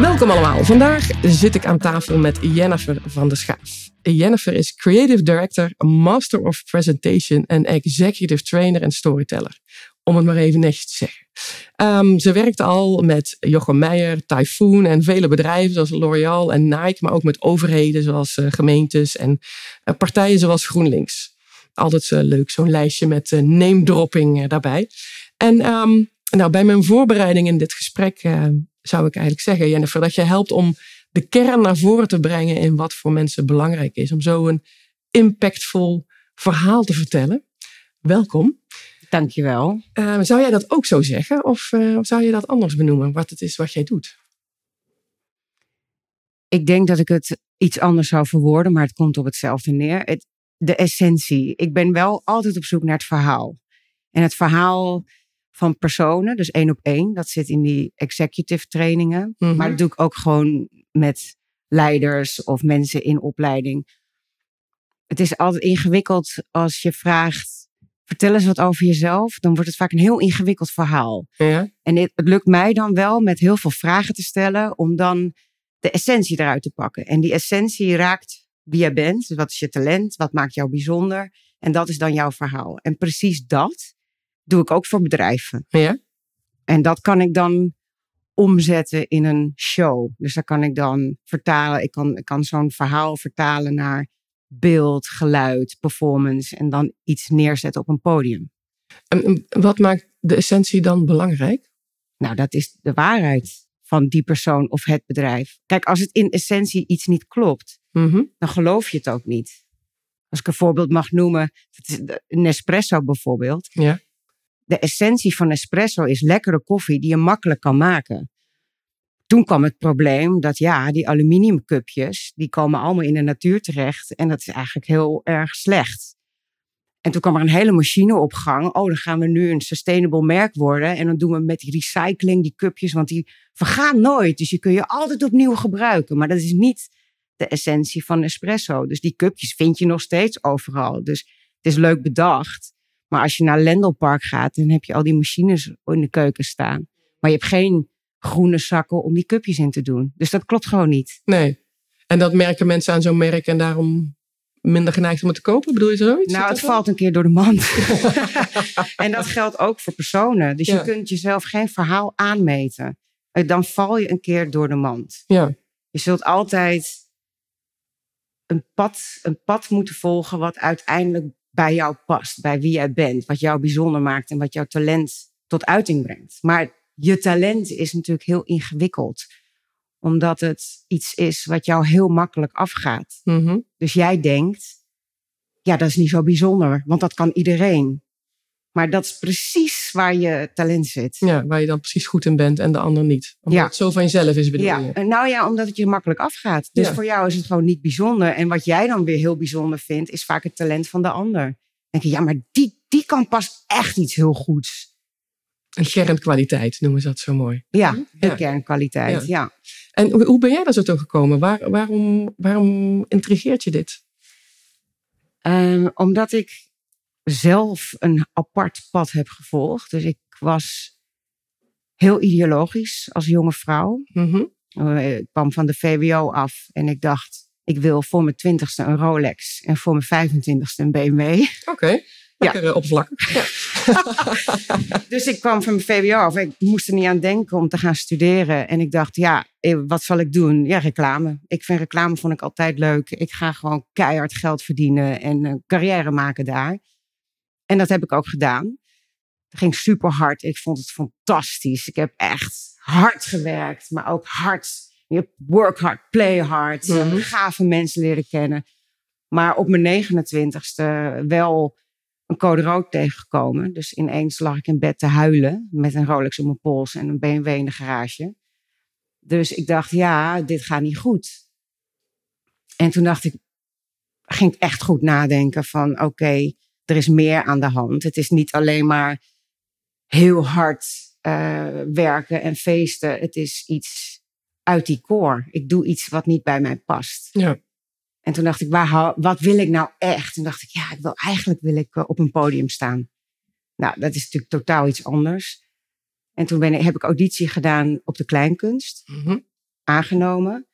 Welkom allemaal. Vandaag zit ik aan tafel met Jennifer van der Schaaf. Jennifer is Creative Director, Master of Presentation en Executive Trainer en Storyteller. Om het maar even netjes te zeggen. Um, ze werkt al met Jochem Meijer, Typhoon en vele bedrijven zoals L'Oreal en Nike, maar ook met overheden zoals uh, gemeentes en uh, partijen zoals GroenLinks. Altijd uh, leuk, zo'n lijstje met name dropping daarbij. En um, nou, bij mijn voorbereiding in dit gesprek zou ik eigenlijk zeggen, Jennifer, dat je helpt om de kern naar voren te brengen in wat voor mensen belangrijk is. Om zo een impactvol verhaal te vertellen. Welkom. Dankjewel. Uh, zou jij dat ook zo zeggen? Of, uh, of zou je dat anders benoemen, wat het is wat jij doet? Ik denk dat ik het iets anders zou verwoorden, maar het komt op hetzelfde neer. Het, de essentie. Ik ben wel altijd op zoek naar het verhaal. En het verhaal van personen, dus één op één. Dat zit in die executive trainingen. Mm -hmm. Maar dat doe ik ook gewoon met leiders of mensen in opleiding. Het is altijd ingewikkeld als je vraagt, vertel eens wat over jezelf. Dan wordt het vaak een heel ingewikkeld verhaal. Ja. En het, het lukt mij dan wel met heel veel vragen te stellen om dan de essentie eruit te pakken. En die essentie raakt wie jij bent. Dus wat is je talent? Wat maakt jou bijzonder? En dat is dan jouw verhaal. En precies dat doe ik ook voor bedrijven. Ja. En dat kan ik dan omzetten in een show. Dus daar kan ik dan vertalen. Ik kan, ik kan zo'n verhaal vertalen naar beeld, geluid, performance. En dan iets neerzetten op een podium. En wat maakt de essentie dan belangrijk? Nou, dat is de waarheid van die persoon of het bedrijf. Kijk, als het in essentie iets niet klopt, mm -hmm. dan geloof je het ook niet. Als ik een voorbeeld mag noemen, Nespresso bijvoorbeeld. Ja de essentie van espresso is lekkere koffie die je makkelijk kan maken. Toen kwam het probleem dat ja, die aluminiumcupjes, die komen allemaal in de natuur terecht en dat is eigenlijk heel erg slecht. En toen kwam er een hele machine op gang. Oh, dan gaan we nu een sustainable merk worden. En dan doen we met die recycling die cupjes, want die vergaan nooit. Dus je kun je altijd opnieuw gebruiken. Maar dat is niet de essentie van espresso. Dus die cupjes vind je nog steeds overal. Dus het is leuk bedacht. Maar als je naar Lendel Park gaat, dan heb je al die machines in de keuken staan. Maar je hebt geen groene zakken om die cupjes in te doen. Dus dat klopt gewoon niet. Nee. En dat merken mensen aan zo'n merk en daarom minder geneigd om het te kopen? Bedoel je zoiets? Nou, het valt een keer door de mand. en dat geldt ook voor personen. Dus Ja. je kunt jezelf geen verhaal aanmeten. Eh, Dan val je een keer door de mand. Ja. Je zult altijd een pad, een pad moeten volgen wat uiteindelijk bij jou past, bij wie jij bent, wat jou bijzonder maakt en wat jouw talent tot uiting brengt. Maar je talent is natuurlijk heel ingewikkeld, omdat het iets is wat jou heel makkelijk afgaat. Mhm. Dus jij denkt, ja, dat is niet zo bijzonder, want dat kan iedereen. Maar dat is precies waar je talent zit. ja, waar je dan precies goed in bent en de ander niet. Omdat Ja. het zo van jezelf is, bedoel Ja, je? nou ja, omdat het je makkelijk afgaat. Dus Ja. voor jou is het gewoon niet bijzonder. En wat jij dan weer heel bijzonder vindt, is vaak het talent van de ander. Dan denk je, ja, maar die, die kan pas echt iets heel goeds. Een kernkwaliteit noemen ze dat zo mooi. Ja, de Ja. kernkwaliteit. Ja. En hoe, hoe ben jij daar zo toe gekomen? Waar, waarom, waarom intrigeert je dit? Ehm, omdat ik zelf een apart pad heb gevolgd. Dus ik was heel ideologisch als jonge vrouw. Mhm. Eh, Ik kwam van de VWO af en ik dacht, ik wil voor mijn twintigste een Rolex en voor mijn 25ste een BMW. Oké, lekker eh. Ja. Dus ik kwam van mijn VWO af. Ik moest er niet aan denken om te gaan studeren. En ik dacht, ja, eh, wat zal ik doen? Ja, reclame. Ik vind reclame vond ik altijd leuk. Ik ga gewoon keihard geld verdienen en een carrière maken daar. En dat heb ik ook gedaan. Het ging super hard. Ik vond het fantastisch. Ik heb echt hard gewerkt, maar ook hard. Je hebt work hard, play hard. Mhm. Gave mensen leren kennen. Maar op mijn 29ste wel een code rood tegengekomen. Dus ineens lag ik in bed te huilen met een Rolex op mijn pols en een BMW in de garage. Dus ik dacht, ja, dit gaat niet goed. En toen dacht ik, ging ik echt goed nadenken van oké, er is meer aan de hand. Het is niet alleen maar heel hard uh, werken en feesten. Het is iets uit die core. Ik doe iets wat niet bij mij past. Ja. En toen dacht ik, waar, wat wil ik nou echt? En dacht ik, ja, ik wil, eigenlijk wil ik op een podium staan. Nou, dat is natuurlijk totaal iets anders. En toen ben ik, heb ik auditie gedaan op de kleinkunst. Mm Aangenomen.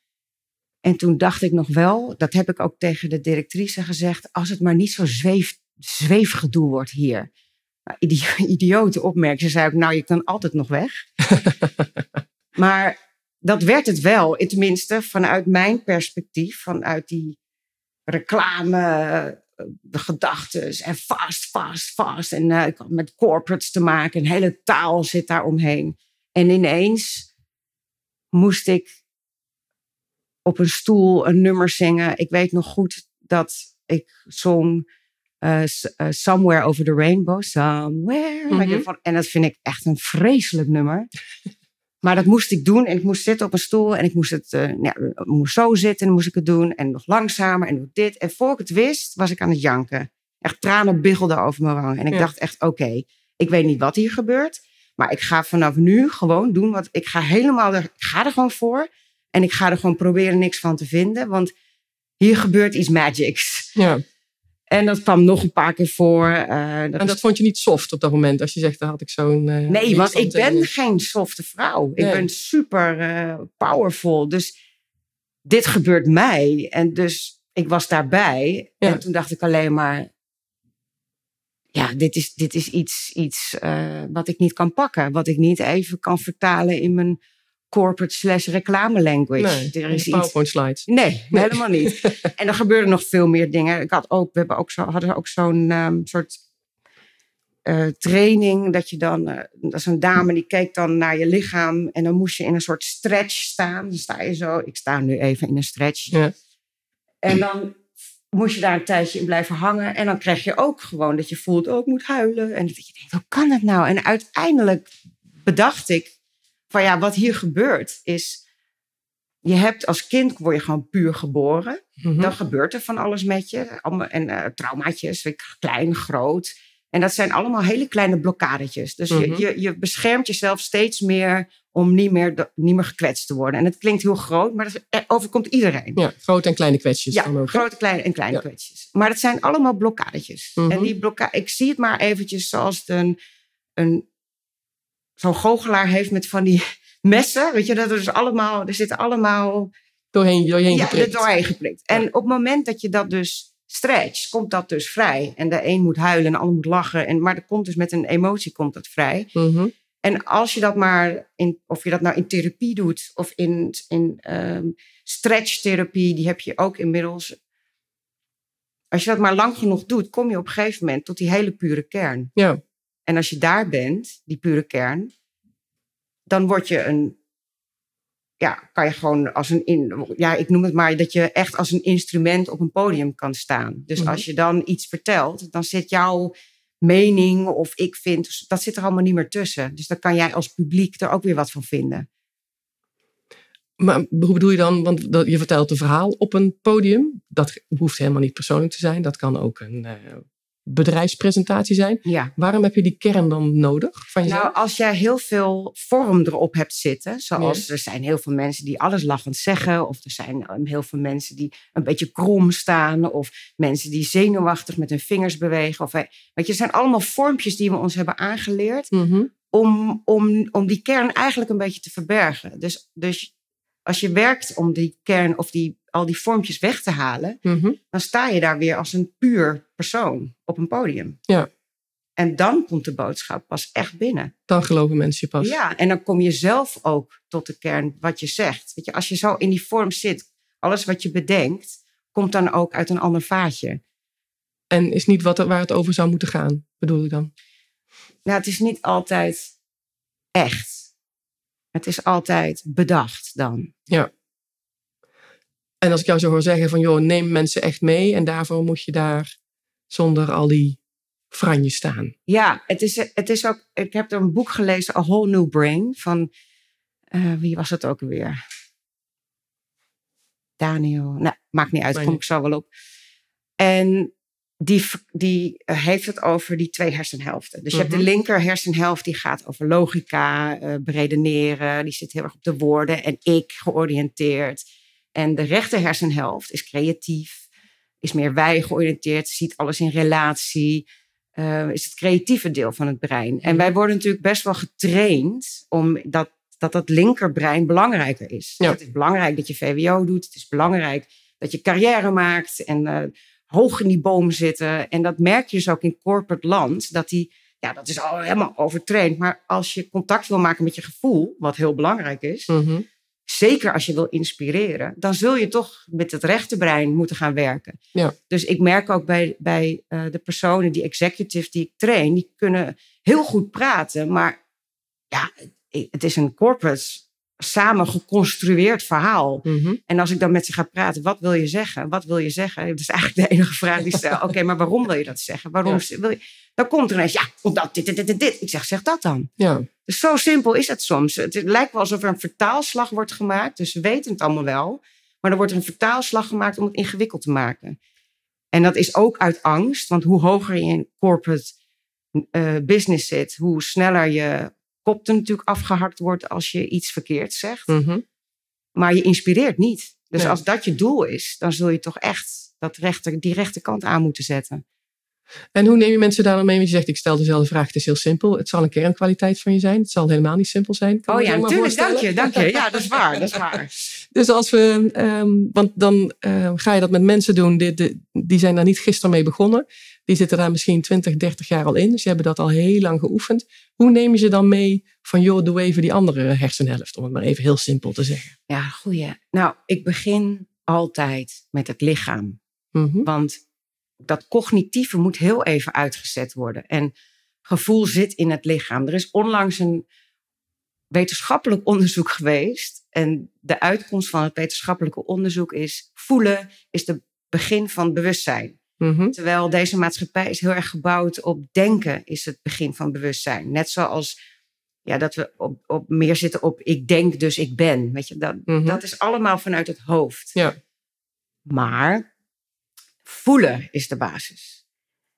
En toen dacht ik nog wel, dat heb ik ook tegen de directrice gezegd, als het maar niet zo zweef, zweefgedoe wordt hier. Nou, idiote opmerking. Ze zei ook, nou, je kan altijd nog weg. maar dat werd het wel. Tenminste, vanuit mijn perspectief, vanuit die reclame, de gedachten en fast, fast, fast. En uh, ik had met corporates te maken, een hele taal zit daar omheen. En ineens moest ik op een stoel een nummer zingen. Ik weet nog goed dat ik zong uh, Somewhere Over the Rainbow. Somewhere. Mhm. En dat vind ik echt een vreselijk nummer. Maar dat moest ik doen en ik moest zitten op een stoel en ik moest het uh, ja, moest zo zitten en moest ik het doen en nog langzamer en dit. En voor ik het wist, was ik aan het janken. Echt tranen biggelden over mijn wangen. En ik dacht echt, oké, ik weet niet wat hier gebeurt, maar ik ga vanaf nu gewoon doen wat ik ga helemaal, er, ik ga er gewoon voor en ik ga er gewoon proberen niks van te vinden, want hier gebeurt iets magics. Ja. En dat kwam nog een paar keer voor. Uh, dat en dat vond je niet soft op dat moment, als je zegt, daar had ik zo'n. Uh, nee, want ik ben geen softe vrouw. Ik ben super uh, powerful. Dus dit gebeurt mij. En dus ik was daarbij. En toen dacht ik alleen maar. Ja, dit is, dit is iets, iets wat ik niet kan pakken. Wat ik niet even kan vertalen in mijn corporate slash reclame language. Nee, er is PowerPoint slides. Nee, helemaal niet. en er gebeurden nog veel meer dingen. Ik had ook, we hebben ook zo, hadden ook zo'n um, soort uh, training. Dat je dan, uh, dat is een dame die keek dan naar je lichaam. En dan moest je in een soort stretch staan. Dan sta je zo. Ik sta nu even in een stretch. Ja. En dan moest je daar een tijdje in blijven hangen. En dan krijg je ook gewoon dat je voelt, oh, ik moet huilen. En dat je denkt, hoe kan het nou? En uiteindelijk bedacht ik, van ja, wat hier gebeurt is, je hebt als kind word je gewoon puur geboren. Mhm. Dan gebeurt er van alles met je. En uh, traumaatjes, klein, groot. En dat zijn allemaal hele kleine blokkadetjes. Dus je, mhm. je, je beschermt jezelf steeds meer om niet meer, niet meer gekwetst te worden. En het klinkt heel groot, maar dat eh, overkomt iedereen. Ja, grote en kleine kwetsjes. Ja, dan ook, grote kleine en kleine kwetsjes. Maar dat zijn allemaal blokkadetjes. En mhm. die blokka ik zie het maar eventjes zoals een, een zo'n goochelaar heeft met van die messen. Weet je, dat er dus allemaal, er zitten allemaal doorheen, doorheen ja, geprikt. doorheen geprikt. En op het moment dat je dat dus stretcht, komt dat dus vrij. En de een moet huilen en de ander moet lachen. En, maar dat komt dus met een emotie komt dat vrij. Mhm. En als je dat maar, in, of je dat nou in therapie doet of in, in um, stretchtherapie, die heb je ook inmiddels. Als je dat maar lang genoeg doet, kom je op een gegeven moment tot die hele pure kern. Ja. En als je daar bent, die pure kern, dan word je een. Ja, kan je gewoon als een. In, ja, ik noem het maar dat je echt als een instrument op een podium kan staan. Dus Mhm. als je dan iets vertelt, dan zit jouw mening of ik vind, dat zit er allemaal niet meer tussen. Dus dan kan jij als publiek er ook weer wat van vinden. Maar hoe bedoel je dan? Want je vertelt een verhaal op een podium. Dat hoeft helemaal niet persoonlijk te zijn. Dat kan ook een eh, bedrijfspresentatie zijn. Ja. Waarom heb je die kern dan nodig van jezelf? Nou, als jij heel veel vorm erop hebt zitten, zoals er zijn heel veel mensen die alles lachend zeggen, of er zijn um, heel veel mensen die een beetje krom staan, of mensen die zenuwachtig met hun vingers bewegen. Of, weet je, zijn allemaal vormpjes die we ons hebben aangeleerd Mhm. om, om, om die kern eigenlijk een beetje te verbergen. Dus, dus als je werkt om die kern of die, al die vormpjes weg te halen, Mhm. dan sta je daar weer als een puur persoon op een podium. Ja. En dan komt de boodschap pas echt binnen. Dan geloven mensen je pas. Ja, en dan kom je zelf ook tot de kern wat je zegt. Weet je, als je zo in die vorm zit, alles wat je bedenkt, komt dan ook uit een ander vaatje. En is niet wat, waar het over zou moeten gaan, bedoel ik dan? Nou, het is niet altijd echt. Het is altijd bedacht dan. En als ik jou zo hoor zeggen van, joh, neem mensen echt mee. En daarvoor moet je daar zonder al die franjes staan. Ja, het is, het is ook. Ik heb er een boek gelezen, A Whole New Brain, van. eh, wie was het ook alweer? Daniel. Nou, maakt niet uit, kom ik zo wel op. En die, die uh, heeft het over die twee hersenhelften. Dus je hebt de Mhm. linker hersenhelft die gaat over logica, uh, beredeneren. Die zit heel erg op de woorden en ik georiënteerd. En de rechter hersenhelft is creatief, is meer wij georiënteerd, ziet alles in relatie. Uh, is het creatieve deel van het brein. En wij worden natuurlijk best wel getraind om dat dat dat linkerbrein belangrijker is. Ja. Het is belangrijk dat je VWO doet. Het is belangrijk dat je carrière maakt en uh, hoog in die boom zitten. En dat merk je dus ook in corporate land. Dat die, ja, dat is al helemaal overtraind. Maar als je contact wil maken met je gevoel, wat heel belangrijk is. Mm-hmm. Zeker als je wil inspireren, dan zul je toch met het rechterbrein moeten gaan werken. Ja. Dus ik merk ook bij, bij uh, de personen, die executive die ik train, die kunnen heel goed praten, maar ja, het is een corporate samen geconstrueerd verhaal. Mm-hmm. En als ik dan met ze ga praten, wat wil je zeggen? Wat wil je zeggen? Dat is eigenlijk de enige vraag die stel. Oké, okay, maar waarom wil je dat zeggen? Waarom ja. wil je... Dan komt er ineens, ja, omdat dit, dit, dit, dit. Ik zeg, zeg dat dan. Ja. Dus zo simpel is het soms. Het lijkt wel alsof er een vertaalslag wordt gemaakt. Dus we weten het allemaal wel. Maar er wordt een vertaalslag gemaakt om het ingewikkeld te maken. En dat is ook uit angst. Want hoe hoger je in corporate uh, business zit, hoe sneller je kop er natuurlijk afgehakt wordt als je iets verkeerd zegt. Mm-hmm. Maar je inspireert niet. Dus Nee. als dat je doel is, dan zul je toch echt dat rechter, die rechterkant aan moeten zetten. En hoe neem je mensen daar dan mee? Want je zegt, ik stel dezelfde vraag, het is heel simpel. Het zal een kernkwaliteit van je zijn. Het zal helemaal niet simpel zijn. Kan oh ja, natuurlijk. Dank je, dank je. Ja, dat is waar. Dat is waar. Dus als we, um, want dan uh, ga je dat met mensen doen, die, die, die, zijn daar niet gisteren mee begonnen. Die zitten daar misschien 20, 30 jaar al in. Dus die hebben dat al heel lang geoefend. Hoe neem je ze dan mee van, joh, doe even die andere hersenhelft, om het maar even heel simpel te zeggen? Ja, goeie. Nou, ik begin altijd met het lichaam. Mm-hmm. Want dat cognitieve moet heel even uitgezet worden. En gevoel zit in het lichaam. Er is onlangs een wetenschappelijk onderzoek geweest. En de uitkomst van het wetenschappelijke onderzoek is: voelen is het begin van bewustzijn. Mm-hmm. Terwijl deze maatschappij is heel erg gebouwd op denken, is het begin van bewustzijn. Net zoals ja, dat we op, op meer zitten op ik denk, dus ik ben. Weet je, dat, Mhm. dat is allemaal vanuit het hoofd. Ja. Maar voelen is de basis.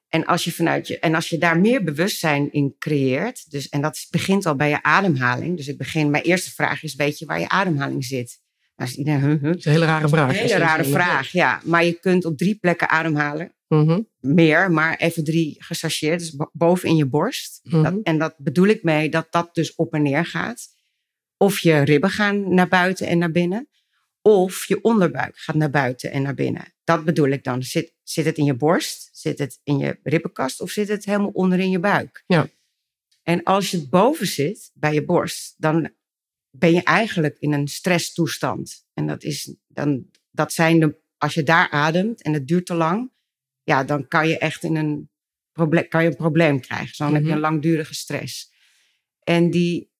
En als je, vanuit je, en als je daar meer bewustzijn in creëert, dus, en dat begint al bij je ademhaling. Dus ik begin, mijn eerste vraag is: weet je waar je ademhaling zit? Is iedereen, huh, huh. Dat is een hele rare vraag. Een hele rare vraag, ja. Maar je kunt op drie plekken ademhalen. Mm-hmm. Meer, maar even drie gechargeerd. Dus bo- boven in je borst. Mhm. Dat, en dat bedoel ik mee dat dat dus op en neer gaat. Of je ribben gaan naar buiten en naar binnen. Of je onderbuik gaat naar buiten en naar binnen. Dat bedoel ik dan. Zit, zit het in je borst? Zit het in je ribbenkast? Of zit het helemaal onder in je buik? Ja. En als je het boven zit, bij je borst, dan ben je eigenlijk in een stresstoestand. En dat, is, dan, dat zijn de, als je daar ademt en het duurt te lang, ja, dan kan je echt in een, proble- kan je een probleem krijgen. Dus dan heb je Mhm. een langdurige stress. En die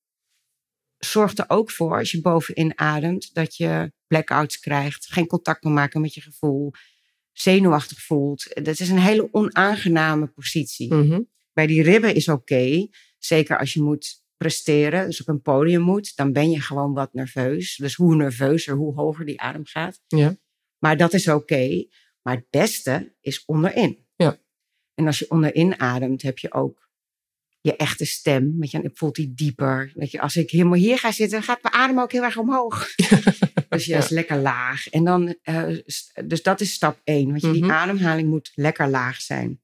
zorgt er ook voor, als je bovenin ademt, dat je blackouts krijgt, geen contact kan maken met je gevoel, zenuwachtig voelt. Dat is een hele onaangename positie. Mm-hmm. Bij die ribben is oké, zeker als je moet presteren, dus op een podium moet, dan ben je gewoon wat nerveus. Dus hoe nerveuzer, hoe hoger die adem gaat. Ja. Maar dat is oké. Maar het beste is onderin. Ja. En als je onderin ademt, heb je ook je echte stem. Weet je, voelt die dieper. Weet je, als ik helemaal hier ga zitten, gaat mijn adem ook heel erg omhoog. dus je Ja. is lekker laag. En dan, eh, dus dat is stap één. Want je, die Mhm. ademhaling moet lekker laag zijn.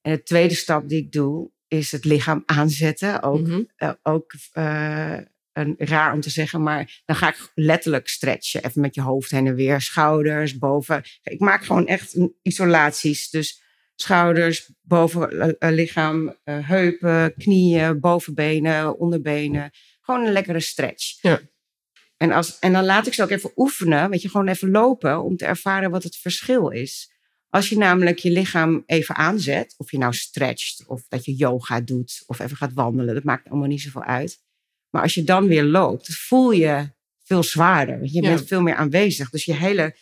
En de tweede stap die ik doe, is het lichaam aanzetten. Ook, Mhm. eh, ook eh, een, raar om te zeggen, maar dan ga ik letterlijk stretchen. Even met je hoofd heen en weer, schouders, boven. Ik maak gewoon echt isolaties. Dus schouders, boven eh, lichaam, heupen, knieën, bovenbenen, onderbenen. Gewoon een lekkere stretch. Ja. En, als, en dan laat ik ze ook even oefenen, weet je, gewoon even lopen om te ervaren wat het verschil is. Als je namelijk je lichaam even aanzet, of je nou stretcht, of dat je yoga doet, of even gaat wandelen, dat maakt allemaal niet zoveel uit. Maar als je dan weer loopt, voel je veel zwaarder. Je Ja. bent veel meer aanwezig. Dus je hele,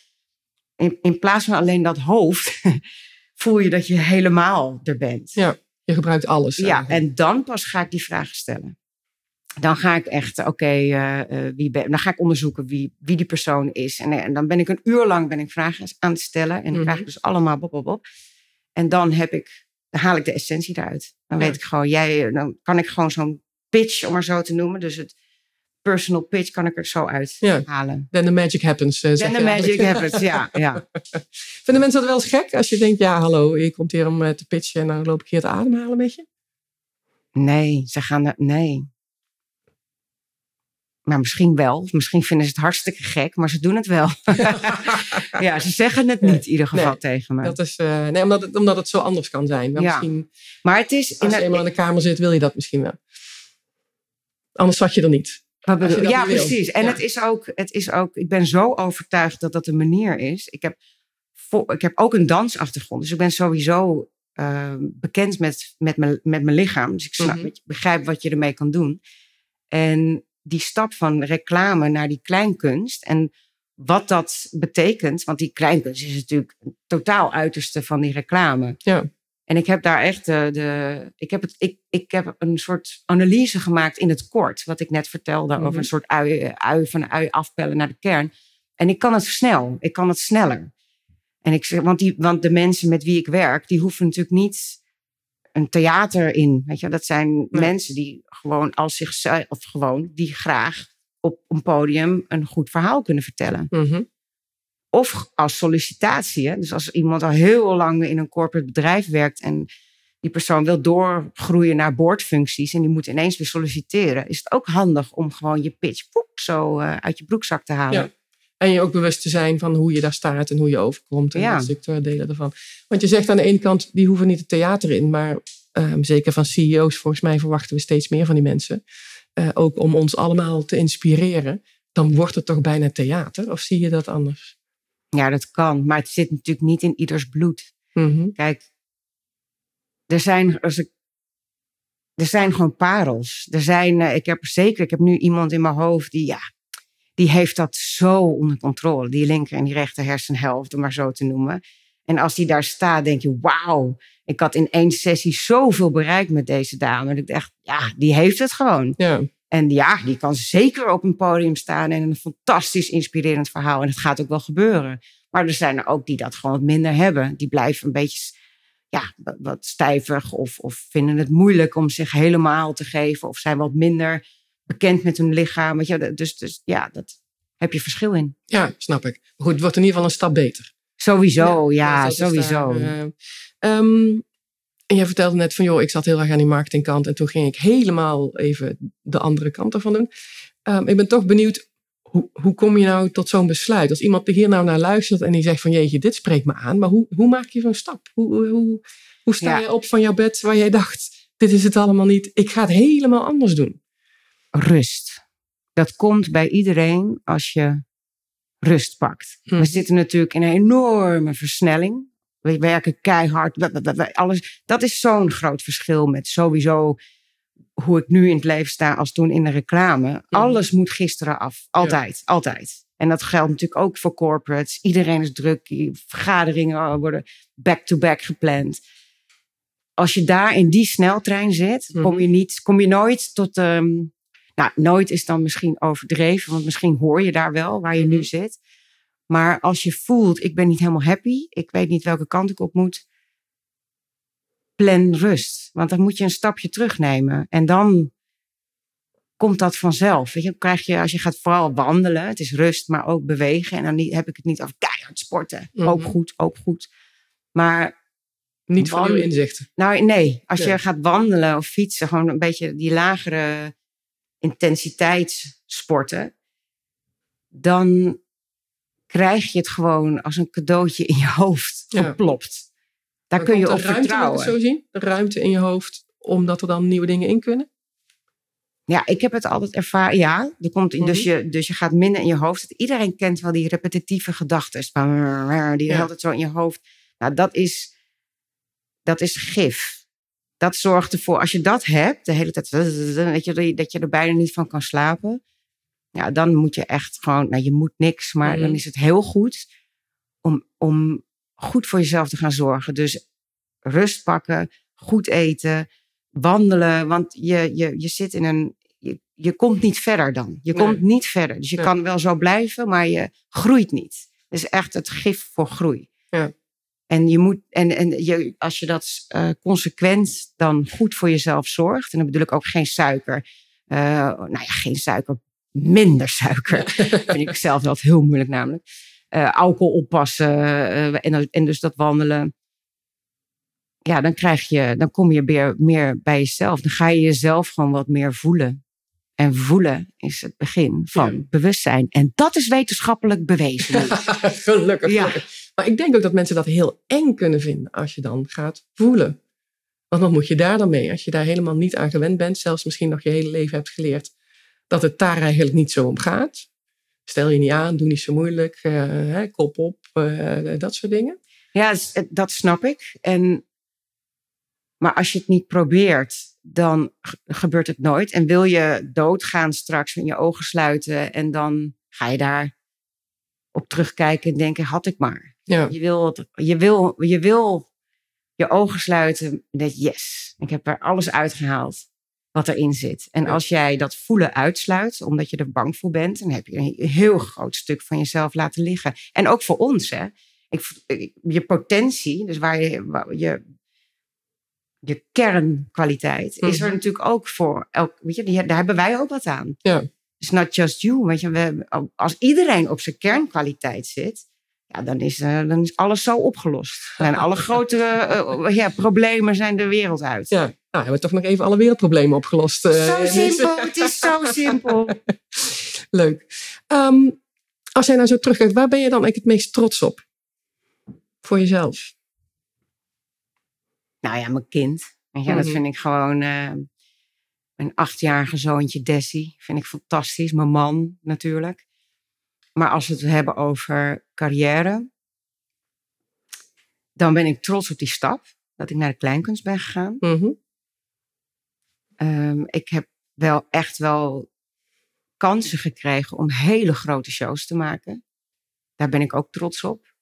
in, in plaats van alleen dat hoofd, voel je dat je helemaal er bent. Ja, je gebruikt alles. Ja, eigenlijk. en dan pas ga ik die vragen stellen. Dan ga ik echt, oké, eh, eh, wie ben, dan ga ik onderzoeken wie, wie die persoon is. En, en dan ben ik een uur lang ben ik vragen aan het stellen. En dan krijg ik Mhm. dus allemaal bop, bop, bop. En dan heb ik, dan haal ik de essentie eruit. Dan Ja. weet ik gewoon, jij, dan kan ik gewoon zo'n pitch, om maar zo te noemen. Dus het personal pitch kan ik er zo uit Ja. halen. Then the magic happens. eh, zeg Then the magic happens, ja. ja. Vinden mensen dat wel eens gek? Als je denkt, ja hallo, je komt hier om eh, te pitchen en dan loop ik hier te ademhalen met je? Nee, ze gaan er, nee. Maar misschien wel. Of Misschien vinden ze het hartstikke gek, maar ze doen het wel. ja, ze zeggen het niet in ieder geval Nee, tegen me. Dat is, eh, nee, omdat het, omdat het zo anders kan zijn. Maar Ja. misschien, maar het is... als je eenmaal in de kamer zit, wil je dat misschien wel. Anders zat je er niet. Je ja, precies. En Ja. het, is ook, het is ook, ik ben zo overtuigd dat dat de manier is. Ik heb, ik heb ook een dansachtergrond, dus ik ben sowieso eh, bekend met, met, mijn, met mijn lichaam. Dus ik snap, ik begrijp wat je ermee kan doen. En die stap van reclame naar die kleinkunst en wat dat betekent, want die kleinkunst is natuurlijk een totaal uiterste van die reclame. Ja. En ik heb daar echt de, de ik, heb het, ik, ik heb een soort analyse gemaakt in het kort, wat ik net vertelde Mhm. over een soort ui, ui van ui afpellen naar de kern. En ik kan het snel, ik kan het sneller. En ik zeg, want, die, want de mensen met wie ik werk, die hoeven natuurlijk niet een theater in. Weet je, dat zijn mensen die gewoon als zichzelf, of gewoon, die graag op een podium een goed verhaal kunnen vertellen. Mhm. Of als sollicitatie. Hè? Dus als iemand al heel lang in een corporate bedrijf werkt en die persoon wil doorgroeien naar boordfuncties en die moet ineens weer solliciteren, is het ook handig om gewoon je pitch poep, zo eh, uit je broekzak te halen. Ja. En je ook bewust te zijn van hoe je daar staat en hoe je overkomt. En Ja. dat stuk te delen ervan. Want je zegt aan de ene kant, die hoeven niet het theater in. Maar ehm, zeker van CEO's, volgens mij verwachten we steeds meer van die mensen. Eh, ook om ons allemaal te inspireren. Dan wordt het toch bijna theater? Of zie je dat anders? Ja, dat kan. Maar het zit natuurlijk niet in ieders bloed. Mhm. Kijk, er zijn, als ik, er zijn gewoon parels. Er zijn, eh, ik heb er zeker, ik heb nu iemand in mijn hoofd die, ja, die heeft dat zo onder controle. Die linker en die rechter hersenhelft, om maar zo te noemen. En als die daar staat, denk je, wauw, ik had in één sessie zoveel bereikt met deze dame. Dat ik dacht, ja, die heeft het gewoon. Ja. En ja, die kan zeker op een podium staan en een fantastisch inspirerend verhaal. En het gaat ook wel gebeuren. Maar er zijn er ook die dat gewoon wat minder hebben. Die blijven een beetje ja, wat- wat stijvig of, of vinden het moeilijk om zich helemaal te geven. Of zijn wat minder bekend met hun lichaam. Weet je, dus, dus ja, dat heb je verschil in. ja, snap ik. Goed, het wordt in ieder geval een stap beter. Sowieso, ja, sowieso. daar, eh, ehm, en jij vertelde net van, joh, ik zat heel erg aan die marketingkant. En toen ging ik helemaal even de andere kant ervan doen. Ehm, ik ben toch benieuwd, hoe, hoe kom je nou tot zo'n besluit? Als iemand hier nou naar luistert en die zegt van, jeetje, dit spreekt me aan. Maar hoe, hoe maak je zo'n stap? Hoe, hoe, hoe, hoe sta Ja. je op van jouw bed waar jij dacht, dit is het allemaal niet. Ik ga het helemaal anders doen. Rust. Dat komt bij iedereen als je rust pakt. Mhm. We zitten natuurlijk in een enorme versnelling. We werken keihard. Alles. Dat is zo'n groot verschil met sowieso hoe ik nu in het leven sta als toen in de reclame. Alles moet gisteren af. Altijd, altijd. En dat geldt natuurlijk ook voor corporates. Iedereen is druk. Vergaderingen worden back-to-back gepland. Als je daar in die sneltrein zit, Mhm. kom je, niet, kom je nooit tot. ehm, nou, nooit is dan misschien overdreven, want misschien hoor je daar wel waar je nu zit. Maar als je voelt, ik ben niet helemaal happy, ik weet niet welke kant ik op moet, plan rust. Want dan moet je een stapje terugnemen. En dan komt dat vanzelf. Weet je, dan krijg je, als je gaat vooral wandelen, het is rust, maar ook bewegen. En dan niet- heb ik het niet over keihard sporten. Mhm. Ook goed, ook goed. Maar Niet voor nieuwe Wandelen. inzichten. nou, nee. Als je gaat wandelen of fietsen, gewoon een beetje die lagere intensiteitssporten, dan krijg je het gewoon als een cadeautje in je hoofd Ja. geplopt. Daar kun je op ruimte, vertrouwen. het zo zien? De ruimte in je hoofd, omdat er dan nieuwe dingen in kunnen? Ja, ik heb het altijd ervaren. Ja, er komt, Mhm. dus, je, dus je gaat minder in je hoofd. Iedereen kent wel die repetitieve gedachten. Die Ja. ja. altijd zo in je hoofd. Nou, dat is, dat is gif. Dat zorgt ervoor, als je dat hebt, de hele tijd, dat je- dat je er bijna niet van kan slapen. Ja, dan moet je echt gewoon, nou, je moet niks, maar Mhm. dan is het heel goed om, om goed voor jezelf te gaan zorgen. Dus rust pakken, goed eten, wandelen. Want je, je, je zit in een. Je, je komt niet verder dan. Je Nee. komt niet verder. Dus je Nee. kan wel zo blijven, maar je groeit niet. Is echt het gif voor groei. Ja. En, je moet, en, en je, als je dat eh, consequent dan goed voor jezelf zorgt, en dan bedoel ik ook geen suiker. eh, nou ja, geen suiker, minder suiker. vind ik zelf wel heel moeilijk namelijk. Eh, alcohol oppassen en, en dus dat wandelen. Ja, dan krijg je, dan kom je weer meer bij jezelf. Dan ga je jezelf gewoon wat meer voelen. En voelen is het begin van Ja. bewustzijn. En dat is wetenschappelijk bewezen. gelukkig, Ja. Maar ik denk ook dat mensen dat heel eng kunnen vinden als je dan gaat voelen. Want wat moet je daar dan mee? Als je daar helemaal niet aan gewend bent, zelfs misschien nog je hele leven hebt geleerd dat het daar eigenlijk niet zo om gaat. Stel je niet aan, doe niet zo moeilijk, eh, hè, kop op, eh, dat soort dingen. Ja, dat is- dat snap ik. En, maar als je het niet probeert, dan gebeurt het nooit. En wil je doodgaan straks met je ogen sluiten en dan ga je daar op terugkijken en denken, had ik maar. Ja, Je wil, het- je wil, je, wil je ogen sluiten en denk yes, ik heb er alles uitgehaald wat erin zit. En als jij dat voelen uitsluit, omdat je er bang voor bent, dan heb je een heel groot stuk van jezelf laten liggen. En ook voor ons, hè. Ik, je potentie, dus waar je, waar je, je kernkwaliteit, is er Mhm. natuurlijk ook voor elk, weet je, die, daar hebben wij ook wat aan. Ja. It's not just you. Weet je, we, als iedereen op zijn kernkwaliteit zit, ja, dan, is, eh, dan is alles zo opgelost. En alle grote eh, ja, problemen zijn de wereld uit. ja. Nou, hebben we toch nog even alle wereldproblemen opgelost. eh, Zo simpel, het is zo simpel. Leuk. Ehm, als jij nou zo terugkijkt, waar ben je dan eigenlijk het meest trots op? Voor jezelf? Nou ja, mijn kind. Weet je, dat Mhm. vind ik gewoon. eh, mijn achtjarige zoontje Desi vind ik fantastisch. Mijn man natuurlijk. Maar als we het hebben over carrière, dan ben ik trots op die stap dat ik naar de kleinkunst ben gegaan. Mhm. Ehm, ik heb wel echt wel kansen gekregen om hele grote shows te maken. Daar ben ik ook trots op.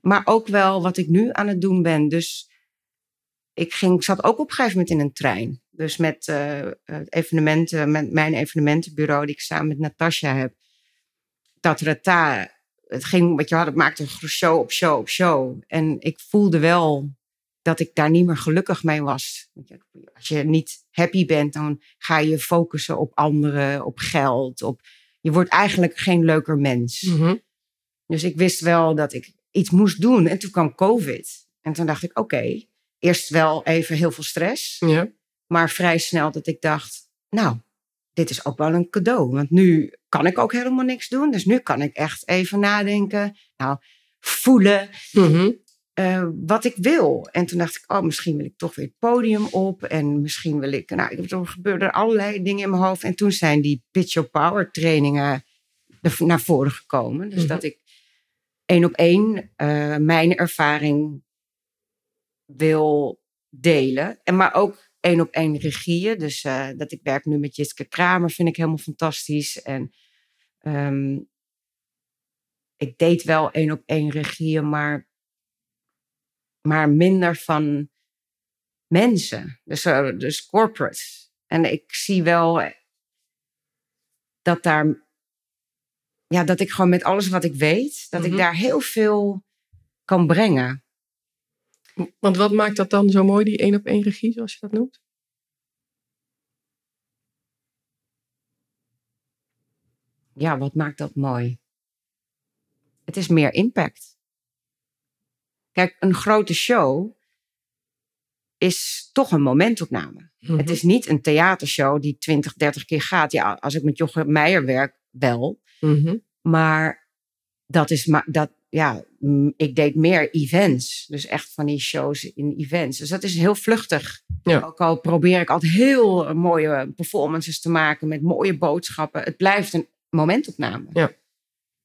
Maar ook wel wat ik nu aan het doen ben. Dus ik, ging, ik zat ook op een gegeven moment in een trein. Dus met eh, eh, evenementen, met mijn evenementenbureau die ik samen met Natasja heb. Dat Rata, het ging, wat je had, het maakte een show op show op show. En ik voelde wel dat ik daar niet meer gelukkig mee was. Als je niet happy bent, dan ga je je focussen op anderen, op geld. Op, je wordt eigenlijk geen leuker mens. Mhm. Dus ik wist wel dat ik iets moest doen. En toen kwam COVID. En toen dacht ik, oké, eerst wel even heel veel stress. Ja. Maar vrij snel dat ik dacht, nou, dit is ook wel een cadeau. Want nu kan ik ook helemaal niks doen. Dus nu kan ik echt even nadenken. Nou, voelen Mhm. eh, wat ik wil. En toen dacht ik, oh, misschien wil ik toch weer het podium op. En misschien wil ik, nou, er gebeurden allerlei dingen in mijn hoofd. En toen zijn die Pitch Your Power trainingen naar voren gekomen. Dus Mhm. dat ik één op één eh, mijn ervaring wil delen. En maar ook één op één regieën. Dus eh, dat ik werk nu met Jiske Kramer vind ik helemaal fantastisch. En ehm, ik deed wel één op één regieën, maar, maar minder van mensen. Dus, eh, dus corporate. En ik zie wel dat daar. Ja, dat ik gewoon met alles wat ik weet, dat Mhm. ik daar heel veel kan brengen. Want wat maakt dat dan zo mooi, die één op één regie, zoals je dat noemt? Ja, wat maakt dat mooi? Het is meer impact. Kijk, een grote show is toch een momentopname. Mhm. Het is niet een theatershow die 20, 30 keer gaat. Ja, als ik met Jochem Meijer werk, wel. Mhm. Maar dat is maar dat, ja, ik deed meer events. Dus echt van die shows in events. Dus dat is heel vluchtig. Ja. Ook al probeer ik altijd heel eh, mooie performances te maken met mooie boodschappen. Het blijft een momentopname. Ja.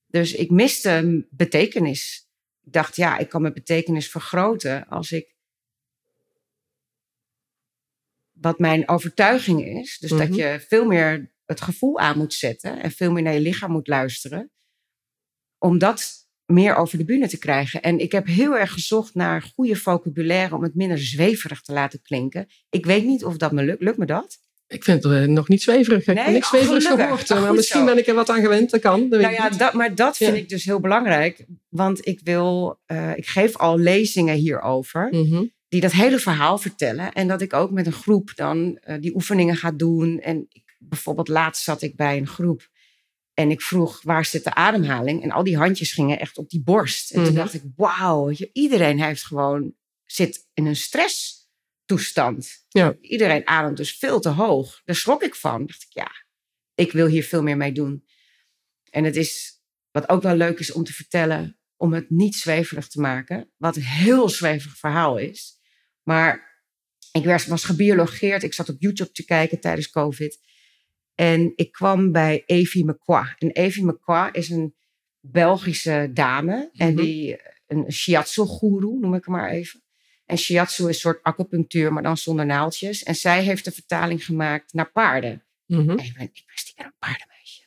Dus ik miste betekenis. Ik dacht, ja, ik kan mijn betekenis vergroten als ik wat mijn overtuiging is. Dus dat Mhm. je veel meer het gevoel aan moet zetten en veel meer naar je lichaam moet luisteren. Om dat meer over de bühne te krijgen. En ik heb heel erg gezocht naar goede vocabulaire om het minder zweverig te laten klinken. Ik weet niet of dat me lukt. Lukt me dat? Ik vind het eh, nog niet zweverig. Ik heb niks Oh, zweverigs gehoord. Oh, maar misschien zo. ben ik er wat aan gewend. Dat kan. Dat Nou ja, dat, maar dat vind Ja. ik dus heel belangrijk. Want ik wil, eh, ik geef al lezingen hierover. Mhm. Die dat hele verhaal vertellen. En dat ik ook met een groep dan eh, die oefeningen ga doen. En ik, bijvoorbeeld laatst zat ik bij een groep. En ik vroeg, waar zit de ademhaling? En al die handjes gingen echt op die borst. En Mhm. toen dacht ik, wauw, iedereen heeft gewoon, zit in een stresstoestand. Ja. Iedereen ademt dus veel te hoog. Daar schrok ik van. dacht ik, ja, ik wil hier veel meer mee doen. En het is, wat ook wel leuk is om te vertellen, om het niet zweverig te maken. Wat een heel zweverig verhaal is. Maar ik werd- was gebiologeerd. Ik zat op YouTube te kijken tijdens COVID. En ik kwam bij Evie McQuaa. En Evie McQuaa is een Belgische dame. En Mhm. die, een shiatsu-goeroe, noem ik hem maar even. En shiatsu is een soort acupunctuur, maar dan zonder naaldjes. En zij heeft de vertaling gemaakt naar paarden. Mhm. En ik ben, ik ben stiekem een paardenmeisje.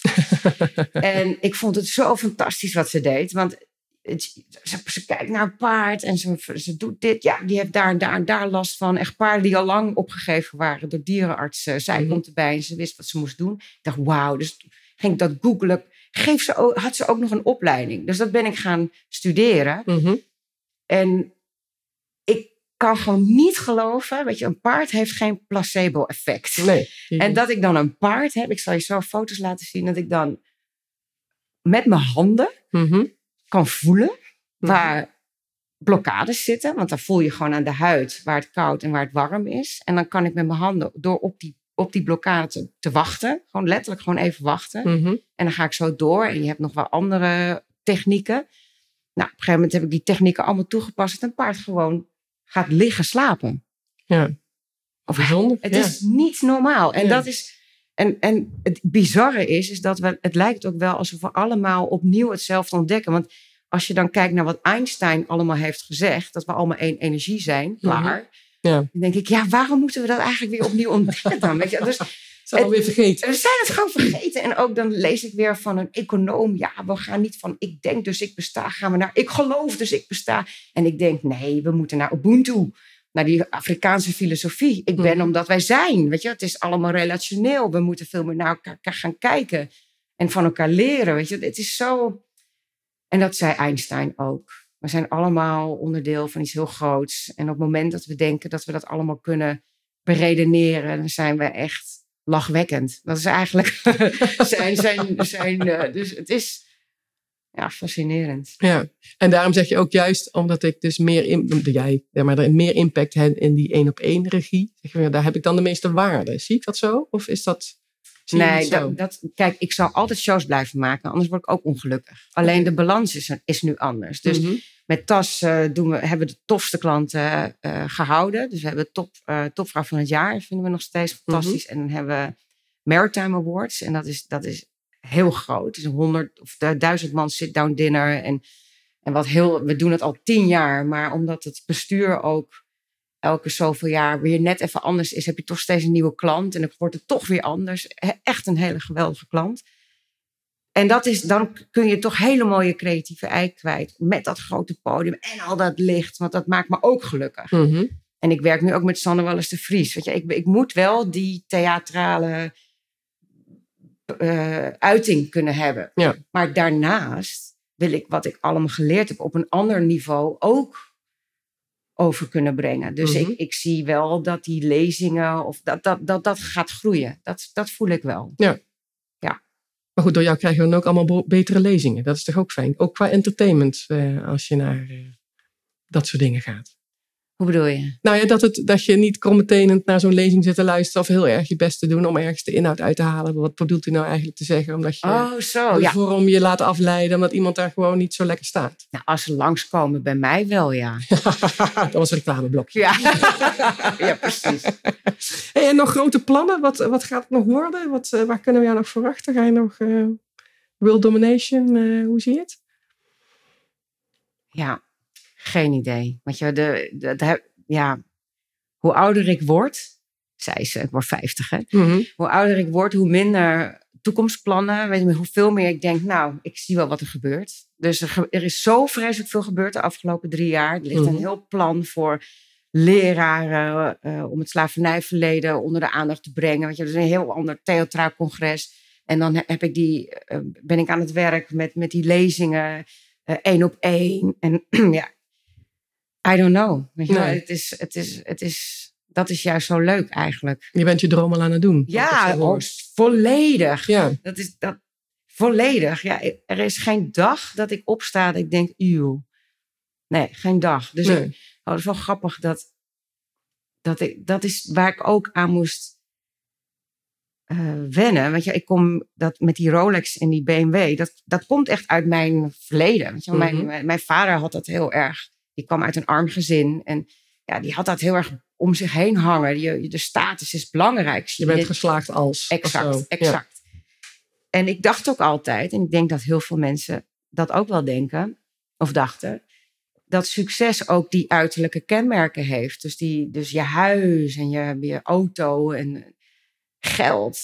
en ik vond het zo fantastisch wat ze deed. Want het, ze, ze kijkt naar een paard en ze, ze doet dit. Ja, die heeft daar en daar en daar last van. Echt paarden die al lang opgegeven waren door dierenartsen. Zij Mhm. komt erbij en ze wist wat ze moest doen. Ik dacht, wauw. Dus ging ik dat googelen. Geef ze ook, had ze ook nog een opleiding. Dus dat ben ik gaan studeren. Mhm. En ik kan gewoon niet geloven. Weet je, een paard heeft geen placebo-effect. Nee. En dat ik dan een paard heb, ik zal je zo foto's laten zien, dat ik dan met mijn handen Mhm. Kan voelen Mhm. waar blokkades zitten. Want dan voel je gewoon aan de huid waar het koud en waar het warm is. En dan kan ik met mijn handen door op die, op die blokkade te, te wachten, gewoon letterlijk gewoon even wachten. Mhm. En dan ga ik zo door en je hebt nog wel andere technieken. Nou, op een gegeven moment heb ik die technieken allemaal toegepast. Dat een paard gewoon gaat liggen slapen. Ja. Of Bijzonder. het ja. is niet normaal. En, Ja. dat is, en, en het bizarre is, is dat we, het lijkt ook wel alsof we allemaal opnieuw hetzelfde ontdekken. Want als je dan kijkt naar wat Einstein allemaal heeft gezegd, dat we allemaal één energie zijn, klaar. Mhm. Ja. Dan denk ik, ja, waarom moeten we dat eigenlijk weer opnieuw ontdekken dan? Weet je? Dus zijn alweer vergeten. we zijn het gewoon vergeten. En ook dan lees ik weer van een econoom. Ja, we gaan niet van ik denk dus ik besta. Gaan we naar ik geloof dus ik besta. En ik denk nee, we moeten naar Ubuntu. Naar die Afrikaanse filosofie. Ik ben Mhm. omdat wij zijn. Weet je, het is allemaal relationeel. We moeten veel meer naar elkaar gaan kijken. En van elkaar leren. Weet je, het is zo. En dat zei Einstein ook. We zijn allemaal onderdeel van iets heel groots. En op het moment dat we denken dat we dat allemaal kunnen beredeneren, dan zijn we echt lachwekkend. Dat is eigenlijk zijn, zijn, zijn eh, dus het is ja, fascinerend. Ja, en daarom zeg je ook juist, omdat ik dus meer, in, jij, ja, maar er meer impact heb in die één op één regie, zeg daar heb ik dan de meeste waarde. Zie ik dat zo? Of is dat, Nee, dat, dat, kijk, ik zal altijd shows blijven maken, anders word ik ook ongelukkig. Alleen de balans is, is nu anders. Dus Mhm. met TAS eh, doen we, hebben we de tofste klanten eh, gehouden. Dus we hebben top, topvrouw van het jaar, vinden we nog steeds fantastisch. En dan hebben we Maritime Awards. En dat is, dat is heel groot. Het is een honderd of duizend man sit-down dinner. En, en wat heel, we doen het al tien jaar. Maar omdat het bestuur ook elke zoveel jaar weer net even anders is, heb je toch steeds een nieuwe klant. En dan wordt het toch weer anders. Echt een hele geweldige klant. En dat is, dan kun je toch hele mooie creatieve ei kwijt. Met dat grote podium en al dat licht. Want dat maakt me ook gelukkig. Mhm. En ik werk nu ook met Sanne Wallis de Vries. Weet je, ik, ik moet wel die theatrale eh, uiting kunnen hebben. Ja. Maar daarnaast wil ik wat ik allemaal geleerd heb op een ander niveau ook over kunnen brengen. Dus Mhm. ik, ik zie wel dat die lezingen of dat dat, dat, dat gaat groeien. Dat, dat voel ik wel. Maar goed, door jou krijgen we dan ook allemaal betere lezingen. Dat is toch ook fijn? Ook qua entertainment, eh, als je naar eh, dat soort dingen gaat. Hoe bedoel je? Nou ja, dat, het, dat je niet krommetenend naar zo'n lezing zit te luisteren of heel erg je best te doen om ergens de inhoud uit te halen. Wat bedoelt u nou eigenlijk te zeggen? Omdat je Oh, zo. de Ja. vorm je laat afleiden omdat iemand daar gewoon niet zo lekker staat. Nou, als ze langskomen bij mij wel, ja. dat was een reclameblokje. Ja, ja precies. Hey, en nog grote plannen? Wat, wat gaat het nog worden? Wat, eh, waar kunnen we jou nog verwachten? Ga je nog eh, World Domination? eh, hoe zie je het? Ja, geen idee. Want je, de, de, de- ja, hoe ouder ik word, zei ze, ik word 50 hè. Hoe ouder ik word, hoe minder toekomstplannen. Weet je, hoeveel meer ik denk, nou, ik zie wel wat er gebeurt. Dus er, er is zo vreselijk veel gebeurd de afgelopen drie jaar. Er ligt Mhm. een heel plan voor leraren uh, om het slavernijverleden onder de aandacht te brengen. Want je, dat is een heel ander theatraal congres. En dan heb ik die, uh, ben ik aan het werk met, met die lezingen, uh, één op één. En ja, I don't know. Weet je nee. het is, het is, het is, dat is juist zo leuk eigenlijk. Je bent je droom al aan het doen. Ja, oh, volledig. Ja. Dat is dat, volledig. Ja, er is geen dag dat ik opsta dat ik denk, eeuw. Nee, geen dag. Dus nee. ik, oh, het is wel grappig dat, dat, ik, dat is waar ik ook aan moest uh, wennen. Want ja, ik kom dat met die Rolex en die BMW, dat, dat komt echt uit mijn verleden. Want mijn, mijn, mijn, vader had dat heel erg. Die kwam uit een arm gezin en ja, die had dat heel erg om zich heen hangen. Je, de status is belangrijk. Je bent geslaagd als. Exact, exact. En ik dacht ook altijd, en ik denk dat heel veel mensen dat ook wel denken, of dachten, dat succes ook die uiterlijke kenmerken heeft. Dus, die, dus je huis en je, je auto en geld.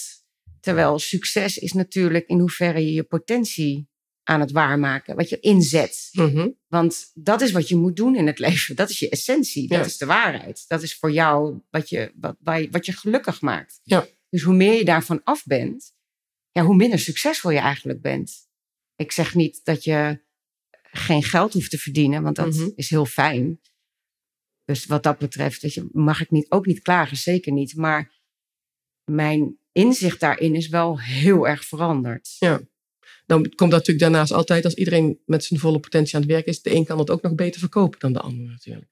Terwijl succes is natuurlijk in hoeverre je je potentie aan het waarmaken, wat je inzet. Mhm. Want dat is wat je moet doen in het leven. Dat is je essentie. Dat is de waarheid. Dat is voor jou wat je, wat, wat je gelukkig maakt. Ja. Dus hoe meer je daarvan af bent, ja, hoe minder succesvol je eigenlijk bent. Ik zeg niet dat je geen geld hoeft te verdienen, want dat Mhm. is heel fijn. Dus wat dat betreft weet je, mag ik niet, ook niet klagen, zeker niet. Maar mijn inzicht daarin is wel heel erg veranderd. Ja. Dan komt dat natuurlijk daarnaast altijd, als iedereen met zijn volle potentie aan het werk is, de een kan het ook nog beter verkopen dan de ander natuurlijk.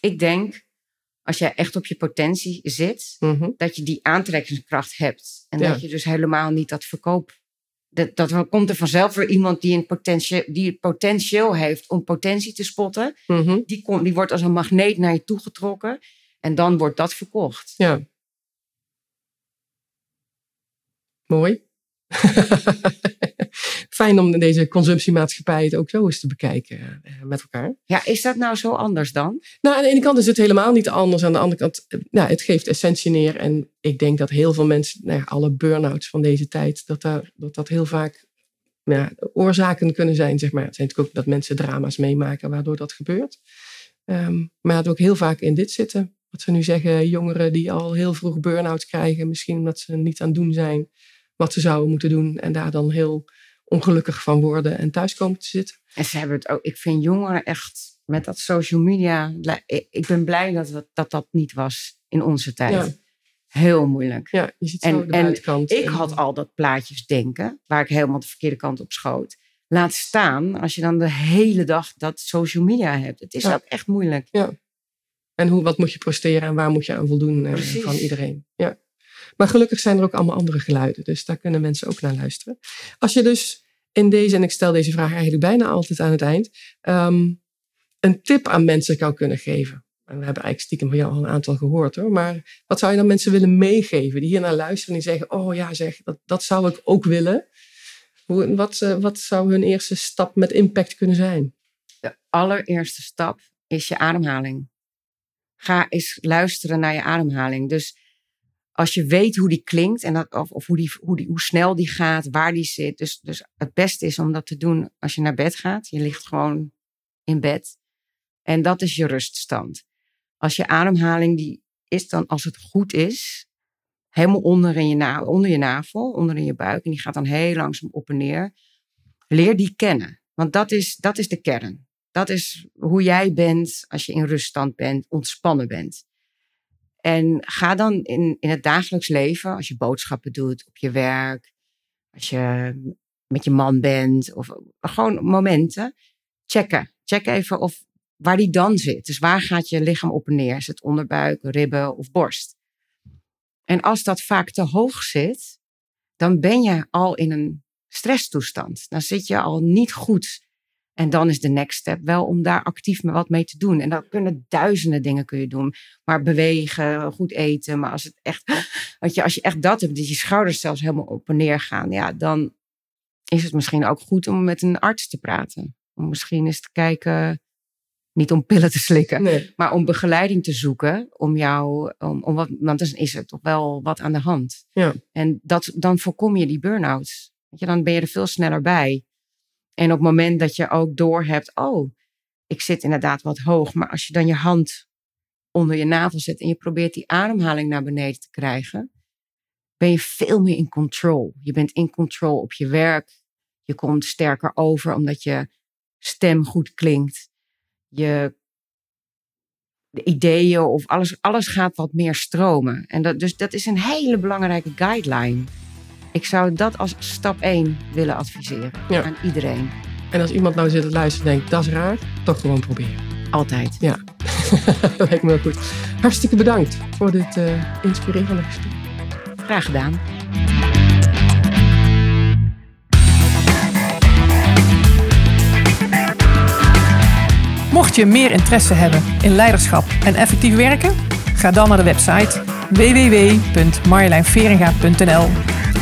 Ik denk, als jij echt op je potentie zit, Mhm. dat je die aantrekkingskracht hebt. En Ja. dat je dus helemaal niet dat verkoop. Dat, dat komt er vanzelf weer iemand die, een potentieel, die het potentieel heeft om potentie te spotten. Mhm. Die, komt, die wordt als een magneet naar je toe getrokken. En dan wordt dat verkocht. Ja. Mooi. Fijn om deze consumptiemaatschappij het ook zo eens te bekijken eh, met elkaar. Ja, is dat nou zo anders dan? Nou, aan de ene kant is het helemaal niet anders. Aan de andere kant, eh, nou, het geeft essentie neer. En ik denk dat heel veel mensen, nou ja, alle burn-outs van deze tijd, dat, daar, dat dat heel vaak nou ja, oorzaken kunnen zijn. Zeg maar. Het zijn natuurlijk ook dat mensen drama's meemaken waardoor dat gebeurt. Ehm, maar het ook heel vaak in dit zitten. Wat ze nu zeggen, jongeren die al heel vroeg burn-outs krijgen. Misschien omdat ze niet aan het doen zijn wat ze zouden moeten doen. En daar dan heel ongelukkig van worden en thuis komen te zitten. En ze hebben het ook. Ik vind jongeren echt met dat social media. Ik ik ben blij dat we- dat, dat niet was in onze tijd. Ja. Heel moeilijk. Ja, je ziet En- zo de en buitenkant. Ik En- had al dat plaatjes denken, waar ik helemaal de verkeerde kant op schoot. Laat staan als je dan de hele dag dat social media hebt. Het is Ja. ook echt moeilijk. En hoe, wat moet je presteren en waar moet je aan voldoen eh, Precies. van iedereen. Ja. Maar gelukkig zijn er ook allemaal andere geluiden. Dus daar kunnen mensen ook naar luisteren. Als je dus in deze, en ik stel deze vraag eigenlijk bijna altijd aan het eind, ehm, een tip aan mensen zou kunnen geven. En we hebben eigenlijk stiekem van jou al een aantal gehoord hoor. Maar wat zou je dan mensen willen meegeven die hier naar luisteren en die zeggen, oh ja zeg, dat, dat zou ik ook willen. Hoe, wat, eh, wat zou hun eerste stap met impact kunnen zijn? De allereerste stap is je ademhaling. Ga eens luisteren naar je ademhaling. Dus als je weet hoe die klinkt en dat, of, of hoe, die, hoe, die, hoe snel die gaat, waar die zit. Dus, dus het beste is om dat te doen als je naar bed gaat. Je ligt gewoon in bed. En dat is je ruststand. Als je ademhaling die is dan, als het goed is, helemaal onder, in je, na, onder je navel, onder in je buik. En die gaat dan heel langzaam op en neer. Leer die kennen. Want dat is, dat is de kern. Dat is hoe jij bent als je in ruststand bent, ontspannen bent. En ga dan in, in het dagelijks leven, als je boodschappen doet op je werk, als je met je man bent, of gewoon momenten, checken. Check even of waar die dan zit. Dus waar gaat je lichaam op en neer? Is het onderbuik, ribben of borst? En als dat vaak te hoog zit, dan ben je al in een stresstoestand. Dan zit je al niet goed. En dan is de next step wel om daar actief me wat mee te doen. En dat kunnen duizenden dingen kun je doen. Maar bewegen, goed eten. Maar als het echt, weet je, als je echt dat hebt, dat je schouders zelfs helemaal op en neer gaan. Ja, dan is het misschien ook goed om met een arts te praten. Om misschien eens te kijken, niet om pillen te slikken. Nee. Maar om begeleiding te zoeken, om jou, om, om wat, want dan is er toch wel wat aan de hand. Ja. En dat, dan voorkom je die burn-outs. Dan ben je er veel sneller bij. En op het moment dat je ook doorhebt, oh, ik zit inderdaad wat hoog. Maar als je dan je hand onder je navel zet en je probeert die ademhaling naar beneden te krijgen, ben je veel meer in control. Je bent in control op je werk. Je komt sterker over omdat je stem goed klinkt. Je de ideeën of alles, alles gaat wat meer stromen. En dat, dus dat is een hele belangrijke guideline. Ik zou dat als stap 1 willen adviseren aan iedereen. En als iemand nou zit te luisteren en denkt, dat is raar, toch gewoon proberen. Altijd. Ja, dat lijkt me heel goed. Hartstikke bedankt voor dit uh, inspirerende gesprek. Graag gedaan. Mocht je meer interesse hebben in leiderschap en effectief werken, ga dan naar de website www.marjolijnveringa.nl.